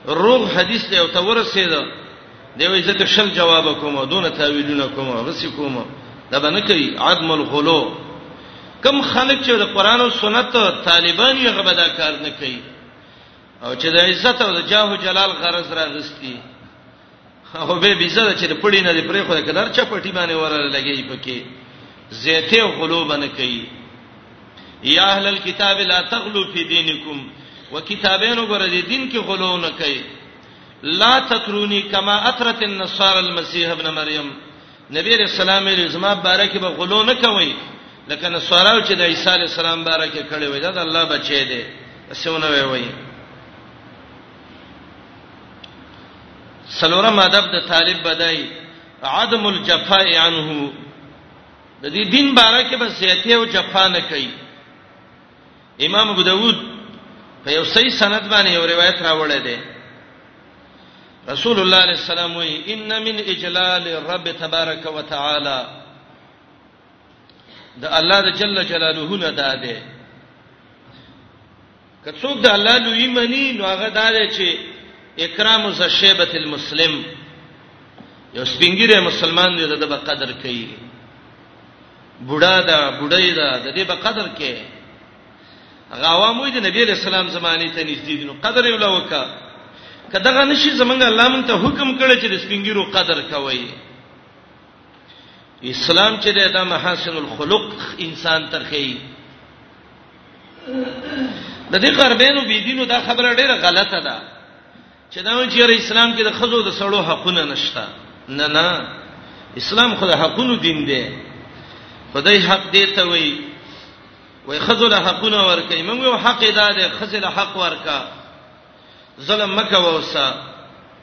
روغ حدیث ته او تورسید دی وی ځکه شل جواب کوم دون تاویلونه کوم غسی کوم دا به نه کوي عدم الغلو کم خلک چې د قران او سنت طالبان یې غبدا کار نه کوي او چې د عزت او د جاه او جلال غرض را غستی هغه به بيزه چې د پړی نه دی پرې خو د کدار چا پټی باندې ورل لګي پکې زیته او غلو باندې کوي یا اهل الكتاب لا تغلو فی دینکم وکتابینو ګره دین کې غلو نه کوي لا تطرونی کما اطرت النصارى المسيح ابن مریم نبی رسول الله علیه زما بارکه به غلو نه کوي لکه نصاراو چې د عیسی علی السلام بارکه کړي وي دا د الله بچی دی اسونه وی وی سلورم ادب د طالب بدای عدم الجفاء عنه د دې دین بارکه به زیاته او جفا نه کوي امام ابو داود په یو صحیح سند باندې یو روایت راوړی دی رسول الله علیه السلام وی ان من اجلال رب تبارک وتعالى د الله د جل جلاله نه داده که څوک د الله لوی منی نو هغه داده چې اکرام ز شیبه المسلم یو سپینګیره مسلمان دی د به قدر کوي بوډا دا بوډای دا د دې په قدر کې غوامو د نبی له سلام زمانه ته نږدې دي نو قدر یې ولوکا کداغه نشي زمونږ الله مونږ ته حکم کړی چې د سپینګیرو قدر کوی اسلام چې د محاسن الخلق انسان ترخی د دې قربینو بيدینو دا خبره ډیره غلطه ده چې دا وایي چې اسلام کې د خزو د سړو حقونه نشته نه نه اسلام خو د حقونو دین دی خدای حق دی ته وایي وای خزو له حقونه ورکې موږ یو حق ادا دی خزو له حق ورکا ظلم مکه ووسا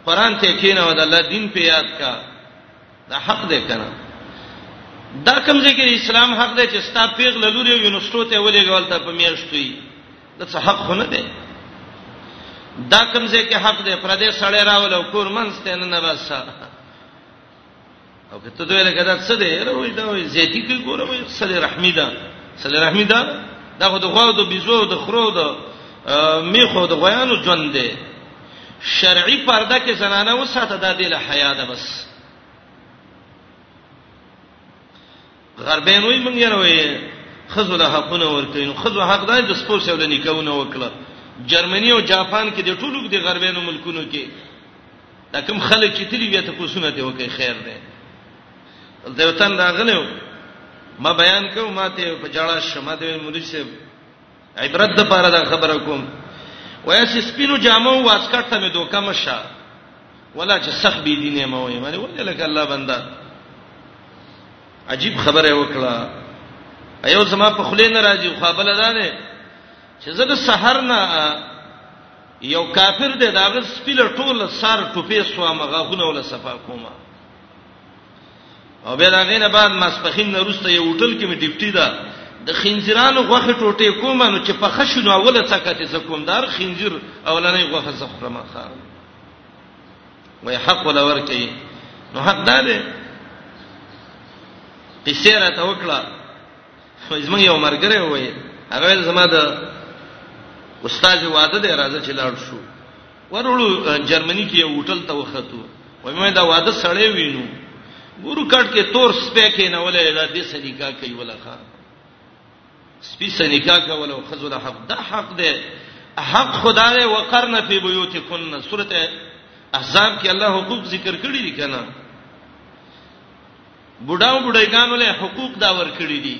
قران ته کینه ود الله دین په یاد کا دا حق دی کنه دا کوم ځای کې اسلام حق دی چې ستا پیغله لوري یونیورسيټو ته ولېګول ته په میاشتوي د څه حق خو نه دی دا کوم ځای کې حق دی پر دې سړی راول او کور منځ ته نه نه بس او کته دوی له کده څه دی روي دا وي زیاتی کوي ګوره وي صلی رحمی دا صلی رحمی دا دا خو د غوا د بيزو د خرو د میخو د غیانو ژوند دی شرعي پرده کې زنانه وساته د دې له حیا ده بس غربین وای مونږ یې وای خزو له حقونه ورکوي نو خزو حق دی د سپور سره د نکاحونه وکړه جرمني او جاپان کې د ټولو د غربینو ملکونو کې دا کوم خلک چې تلی بیا ته کوسونه دی وکي خیر دی دلته راغلو ما بیان کوم ماته په جړه شمه د مولوی صاحب عبرت د پاره دا خبره کوم وای چې سپینو جامو واسکټ ته مې دوکه مشه ولا چې سخت بي دي نه مو یې مې ولې لکه الله بندا عجیب خبره وکړه ایو زما په خلې نه راځي خو بل دا نه چې زه د سحر نه یو کافر دی دا غس پیل ټول سار ټوپې سو مغه غونه ولا صفا کومه او بیا دا غینه بعد مسپخین نروسته یو هوټل کې مې ډیپټي ده د خنزیرانو غوخه ټوټه کوم نو چې په خشنو اوله څکته ز کوم دار خنزیر اولنې غوخه زخره ما خان وای حق ولا ورکی نو حق ده ده قصې را ته وکړه خو زمون یو مرګره وای هغه زما د استاد واده دی راځه چې لاړ شو ورولو جرمني کې یو هوټل ته وختو وای مې دا واده سړی وینو ګورو کټ کې تور سپې کې نه ولې دا دې سنیکا کوي ولا خا سپې سنیکا کوله او خزو له حق دا حق دی حق خدای وقرن فی بیوتکن سورته احزاب کې الله حقوق ذکر کړی دي کنه بډاو بډایګانو له حقوق دا ور کړی دي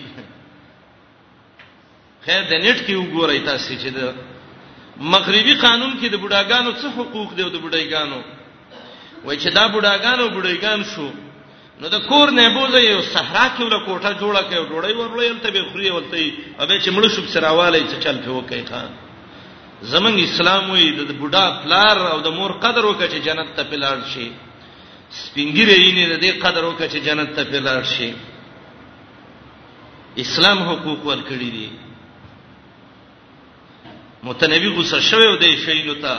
خیر د نت کې وګورئ تاسو چې د مغربي قانون کې د بډاګانو څه حقوق دی او د بډایګانو وای چې دا بډاګانو بډایګان شو نو د کور نه بوزه یو صحرا کې ولا کوټه جوړه کړي ډوړی ورلې الته به خوري ولته او به چې مړ شوب سراواله چې چل په وکي خان زمنګ اسلام وي د بوډا پلار او د مور قدر وکړي چې جنت ته پلار شي سپینګری یې نه د دې قدر وکړي چې جنت ته پلار شي اسلام حقوق ورکړي دي متنبي غوسه شوی او د شهیدو ته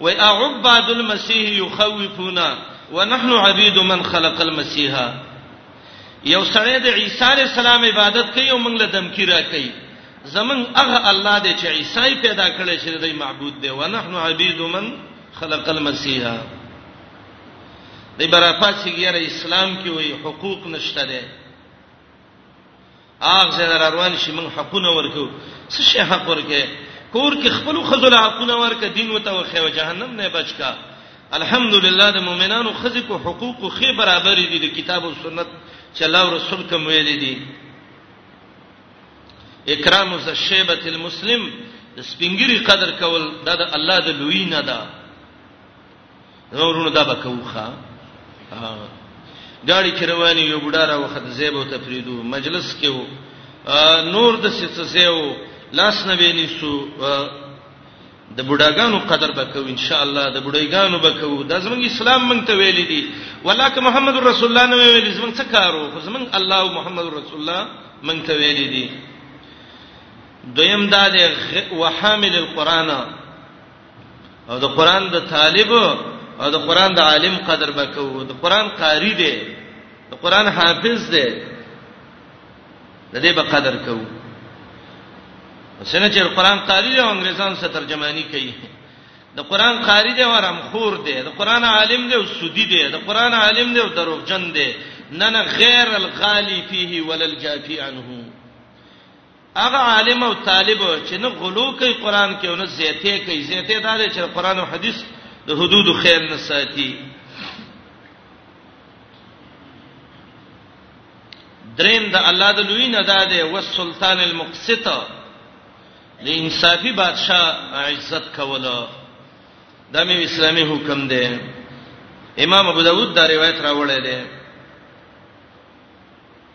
وای اعباد المسيح يخوفونا ونحن عبيد من خلق المسيح یو سړی د عیسی علی السلام عبادت کوي او موږ له دمکی را کوي زمون هغه الله دی چې عیسی پیدا کړی چې د معبود دی ونحن عبيد من خلق المسيح د برافات سیګر اسلام کې وای حقوق نشته دی اغه زړه روان شي موږ حقونه ورکو څه شي حق ورکه کور کې خپل خزل حقونه ورکه دین وته وخه او جهنم نه بچکا الحمدلله د مؤمنانو خزې کو حقوق خې برابر دي د کتاب او سنت چې الله او رسول کوم ویل دي اکرام ز شیبه المسلم سپینګری قدر کول دا د الله د لوی نه ده نورونو دا بکوخه ګاډي کې رواني یو بډا را وخت زیبو ته پریدو مجلس کې وو نور د څه زیو لاس نه ویني سو د بډاګانو قدر وکاو ان شاء الله د بډایګانو وکاو د زمنګ اسلام مونږ ته ویل دي ولاک محمد رسول الله نو ویل زمنګ څه کارو خو زمنګ الله او محمد رسول الله مونږ ته ویل دي دویم دا د وحامل القرآن او د قران د طالب او د قران د عالم قدر وکړو د قران قاری دی د قران حافظ دی د دې به قدر کوو څنګه چې قران قاری دی انګريزان څه ترجمانی کوي د قران قاری دی ورم خور دی د قران عالم دی او سودی دی د قران عالم دی او دروغجن دی نه نه غیر الغالی فيه ولل جافی عنه هغه عالم او طالب چې نه غلو کوي قران کې او نه زیته کوي زیته دا دی چې قران او حدیث د حدود خیال نه ساتي دریم د الله د لوی نه دا دی او سلطان المقسط د انصافي بادشاہ عزت کوله د مې اسلامي حکم دی امام ابو داود دا روایت راوړی دی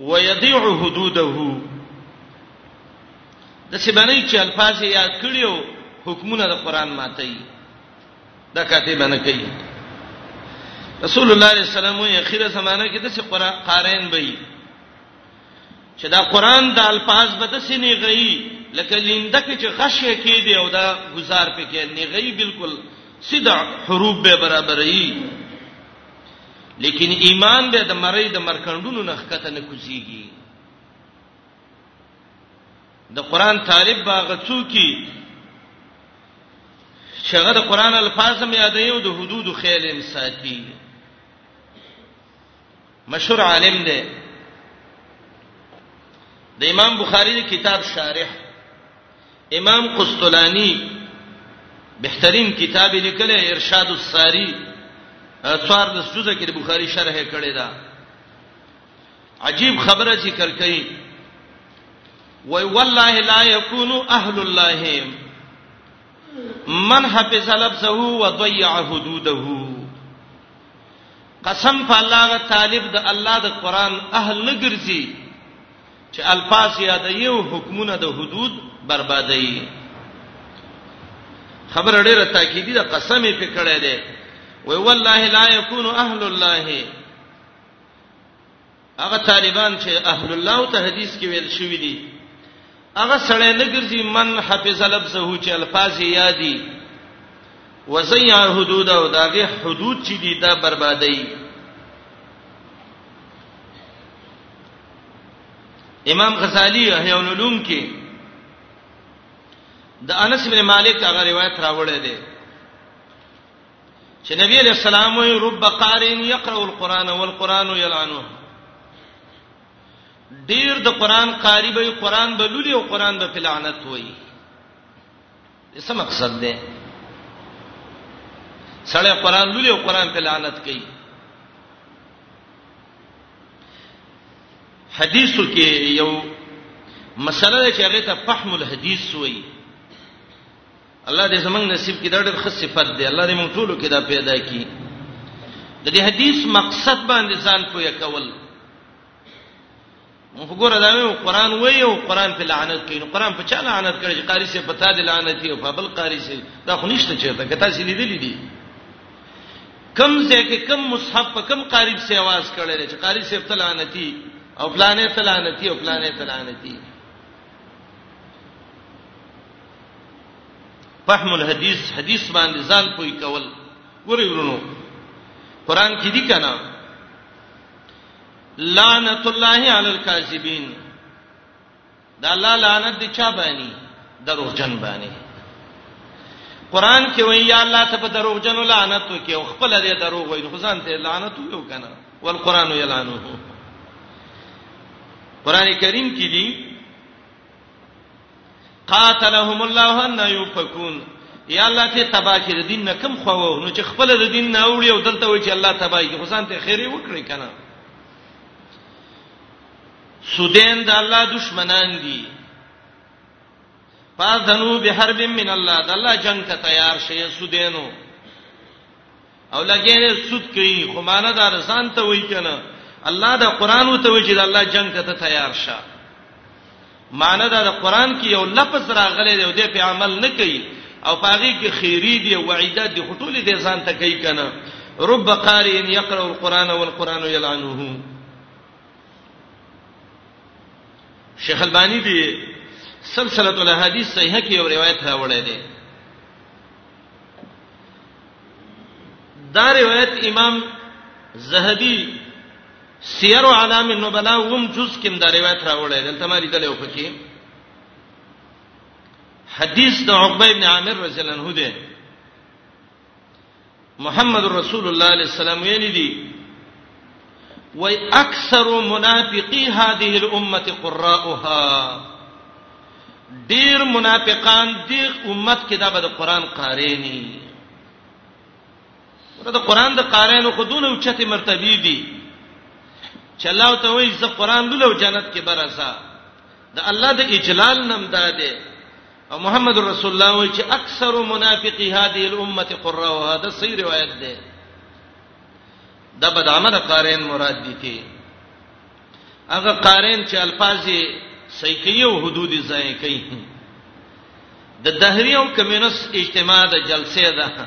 ويضيع حدوده د سیمنۍ چې الفاظ یې یاد کړیو حکمونه د قران ماتي دا کاتب نه کوي رسول الله صلی الله علیه وسلم یې اخیره زمانہ کې د څه قران قارین وي چې دا قران د الفاظ به د سینې غي لکه لینده کې چې غشې کې دی او دا گزار پکې نه غي بالکل سیده حروف به برابرې لیکن ایمان به د مری د مرکندونو نه ښکته نه کوزيږي د قران طالب باغ څوکي شغه د قران الفاظ مې یادې او د حدود خیال هم ساتي مشهور عالم دی د امام بخاری کتاب شارح امام قسطلانی بهترین کتاب لیکل ارشاد الساری څوار د سجده کې بخاری شرح کړی دا عجیب خبره ذکر کړي وای والله لا یکون اهل الله من حفظ لفظه وضيع حدوده قسم په الله غ طالب د الله د قران اهل نه ګرځي چې الفاظ یادوي او حکمونه د حدود بربادوي خبر ډیره تاکیدی ده قسم یې پکړه ده وی والله لا یکون اهل الله هغه طالبان چې اهل الله ته حدیث کې ویل شوی دي هغه سړی نه ګرځي من حفظ لفظه چې الفاظ یادي وزیع حدود او داغه حدود چې دي دا بربادي امام غزالی احیاء العلوم کې د انس بن مالک هغه روایت راوړی دی چې نبی علیہ السلام وی رب قارین یقرأ القرآن والقرآن یلعنه ډیر د قرآن قاری به قرآن به لولي او قرآن به فلعنت وایي څه مقصد دی سړی قرآن لولي او قرآن فلعنت کوي حدیثو کې یو مسله ده چې هغه ته فهم الحديث وایي الله دې زمنګ نصیب کې دا ډېر ښه صفت دی الله دې موږ ټولو کې دا پیدا کړي د دې حدیث مقصد باندې ځان پوهه کول موږ ګوره دا یو قران وایي او قران په لعنت کوي نو قران په چا لعنت کوي چې قاری سي پتا دي لعنت یو په بل قاری سي دا خو نشته چې دا کته سي لیدلې دي کم ځای کې کم مصحف په کم قاری په سیواز کړل چې قاری صاحب تلانتی او پلانې تلانتی او پلانې تلانتی فهم الحديث حدیث باندې ځان پوي کول ګوري ورونو قران کې دي کنه لعنت الله علی الکاذبین د الله لعنت دی چا باندې دروغجن باندې قران کې وایي یا الله ته په دروغجن لعنت وکي او خپل دې دروغ وایي خو ځان ته لعنت یو کنه والقران یلعنه قران کریم کې دي قاتلهم الله ان یفكون یا الله ته تبا کړ دین نه کم خو نو چې خپل د دین نه وړي او دلته وایي چې الله تبا کړي خو ځان ته خیره وکړي کنه سودین د الله دشمنان دي فاذنو بحرب من الله د الله جنگ ته تیار شي سودینو او لګینه سود کوي خو معنا دا رسان ته وای کنه الله دا قران وته وای چې د الله جنگ ته تیار شه معنا دا د قران کې یو لفظ راغلی دی او دې په عمل نه کوي او پاغي کې خیری دی وعیدات دی خټولې دې ځان ته کوي کنه رب قاری ان یقرأ القرآن والقرآن یلعنه شیخ البانی دی سلسله الاحاديث صحیحه کې یو روایت راوړی دی دا روایت امام زهدی سیر علام النبلاء وم جز کې دا روایت راوړی دی تمه لیدل یو پکې حدیث د عقبه ابن عامر رضی الله عنه دی محمد رسول الله علیه السلام ویل دي وای اکثر منافقی هذه الامه قراءها ډیر منافقان دی امت کې دا به د قران قاری ني ورته د قران د قارینو خودونه اوچته مرتبه دي چې الله ته وایي زه قران لولو جنت کې برسا د الله د اجلال نم داده او محمد رسول الله وایي چې اکثر منافقی هذه الامه قراءها دا صحیح روایت ده دا بد عمل قارین مراد دي ته هغه قارین چې الفاظ صحیح کوي او حدود ځای کوي د دهری او کمونست اجتماع د جلسې ده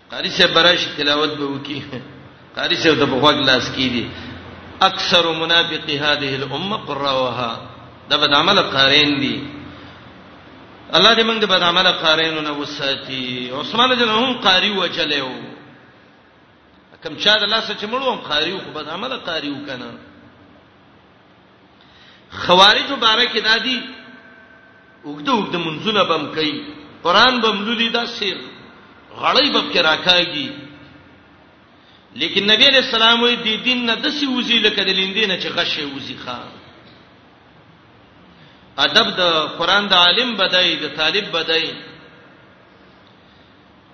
قاری صاحب برش تلاوت به وکي قاری صاحب د بغوګ لاس کی دي اکثر منافق هذه الامه قراوها دا بد عمل قارین دي الله دې موږ د بد عمل قارینو نه وساتي عثمان جن هم قاری وچلو کم چا د لاس چې مړو هم قاری خو بد عمل قاری وکنه خوارجو باره کې دادی وګد وګد منځونه بم کوي قران بم لولي دا سیر غړی به کې راکاږي لیکن نبی علیہ السلام وی دی دین نه د سی وزي لکه د لیندې نه چې غشه وزي ښا ادب د قران د عالم بدای د طالب بدای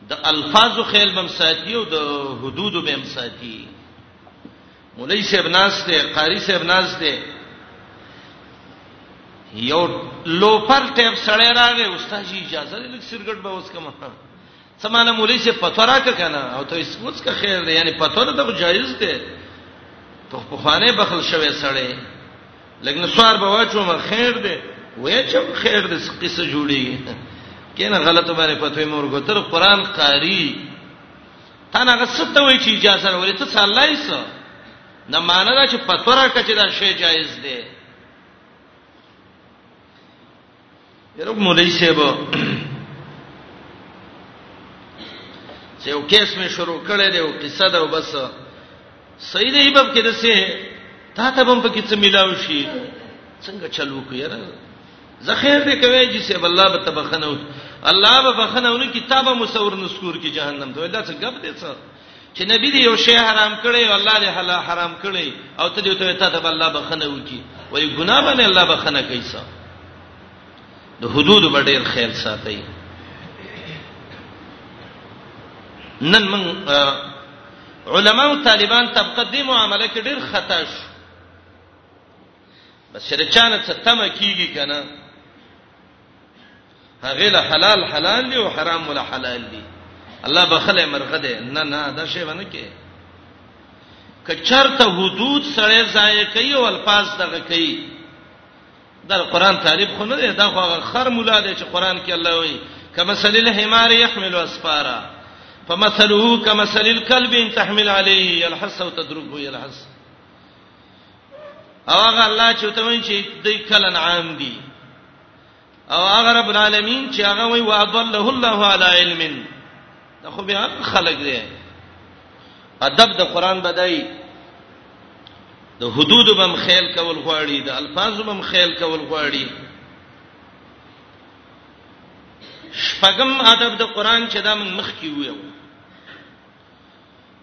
د الفاظو خیال بم ساتي او د حدودو بم ساتي مولوی صاحب ناز ته قاری صاحب ناز ته یو لوپر ټیپ سړی راغی استاد جی اجازه لري سرګټ به اوس کومه سمانه مولوی صاحب پتو راک کنه او ته اوس که خیر دی یعنی پتو نه ته جایز دی په خوانه بخل شوی سړی لګنه سوار به واچو ما خیر دی وای چې خیر دی قصه جوړیږي کینه غلط باندې پتوې مور ګوتر قران قاری تا نه غسته وای چې اجازه ورې ته صلی سو نه معنی دا چې پتوره کچې دا شی جایز دی یره مولای صاحب چې یو کیس می شروع کړی دی او قصه دا وبس صحیح دی باب کې دسه تا ته هم پکې څه ملاو شي څنګه چلو کو یاره زه خیر دې کوي چې سیب الله به تبخنه و الله به بخنه ونی کتابه مصور نسکور کې جهنم ته دا څه غب دې څه چې نبی دې یو شی حرام کړي او الله دې حلال حرام کړي او ته دې ته ته الله بخنه وکي وای ګناه باندې الله بخنه کوي څه د حدود بډیر خیال ساتي نن من علماء او طالبان طبقه دې معاملې کې ډېر خطا شو بس چې چانه څه تمه کیږي کنه هغه له حلال حلال دی او حرام له حلال دی الله بخله مرغه دی نه نه دا شی ونه کې کچرته حدود سره ځای کوي او الفاظ دغه کوي دا قران تعریف خو نه دی دا خو خر مولا دی چې قران کې الله وایي کما سلیل حمار يحمل اسفارا فمثله كمثل الكلب ان تحمل عليه يلحس وتدركه يلحس او هغه الله چې ته وایي چې دوی کلن عام دي او هغه رب العالمین چې هغه وایي واضله الله علی علم دا خو به خلق دی ادب د قران بدای د حدود بم خیال کول غواړي د الفاظ بم خیال کول غواړي شپږم ادب د قران چې دا مخ کې ویو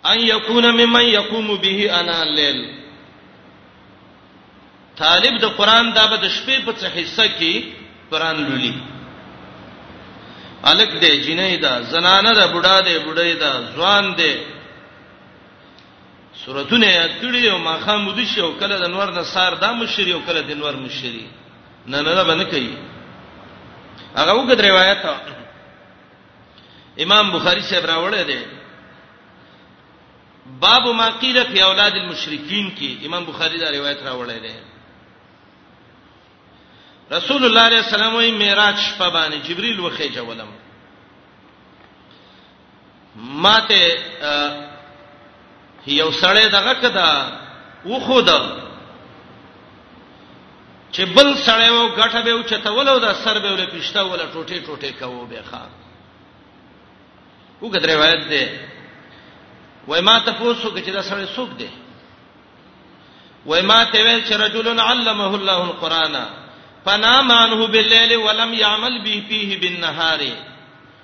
ان یکون ممن یقوم به انا الليل طالب د قران دا به د شپې په څه حصہ کې قران لولي الک دې جنې دا زنانه دا بوډا دې بوډې دا ځوان دې سورتونه اتړي او ماخه مودي شي او کله د انور نه سار دا مشری او کله د انور مشری نه نه باندې کوي هغه وګد روایت امام بخاری صاحب راوړی دی باب ما قیل فی اولاد المشرکین کې امام بخاری دا روایت راوړی دی رسول الله علیه السلام وی معراج شپه باندې جبرئیل وخی جولم ماته یو سړی دغه کدا و خود چې بل سړی و غټه به او چتولو دا سر به ول پښته ول ټوټه ټوټه کاوه به ښا وګد روایت ده وای ما ته پوسو کې چې دا سړی څوک دی وای ما ته ویل چې رجل علمه الله القرانا فنام عنه بالليل ولم يعمل به فيه بالنهار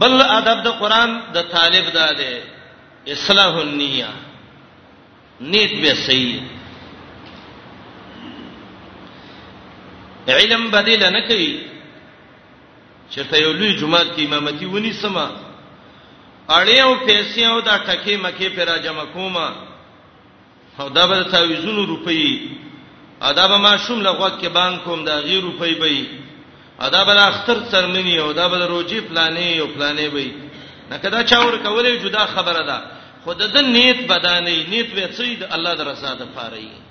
بل ادب د قران د طالب دا دی اصلاح النیه نیت به صحیح علم بدیل نه کوي چې ته یو لوی جماعت کې امامتي ونی سما اړیو پیسې او دا ټکی مکه پر جمع کومه او دا به تعویذونو روپی ادا به ما شوم لغوک کې بانک کوم دا غیر روپی به ادا به اختر څرمنی او دا به روجی پلانې او پلانې به نه کدا چا ور کولې جدا خبره ده خود د نیت بدانې نیت وې سید الله درزاده پاره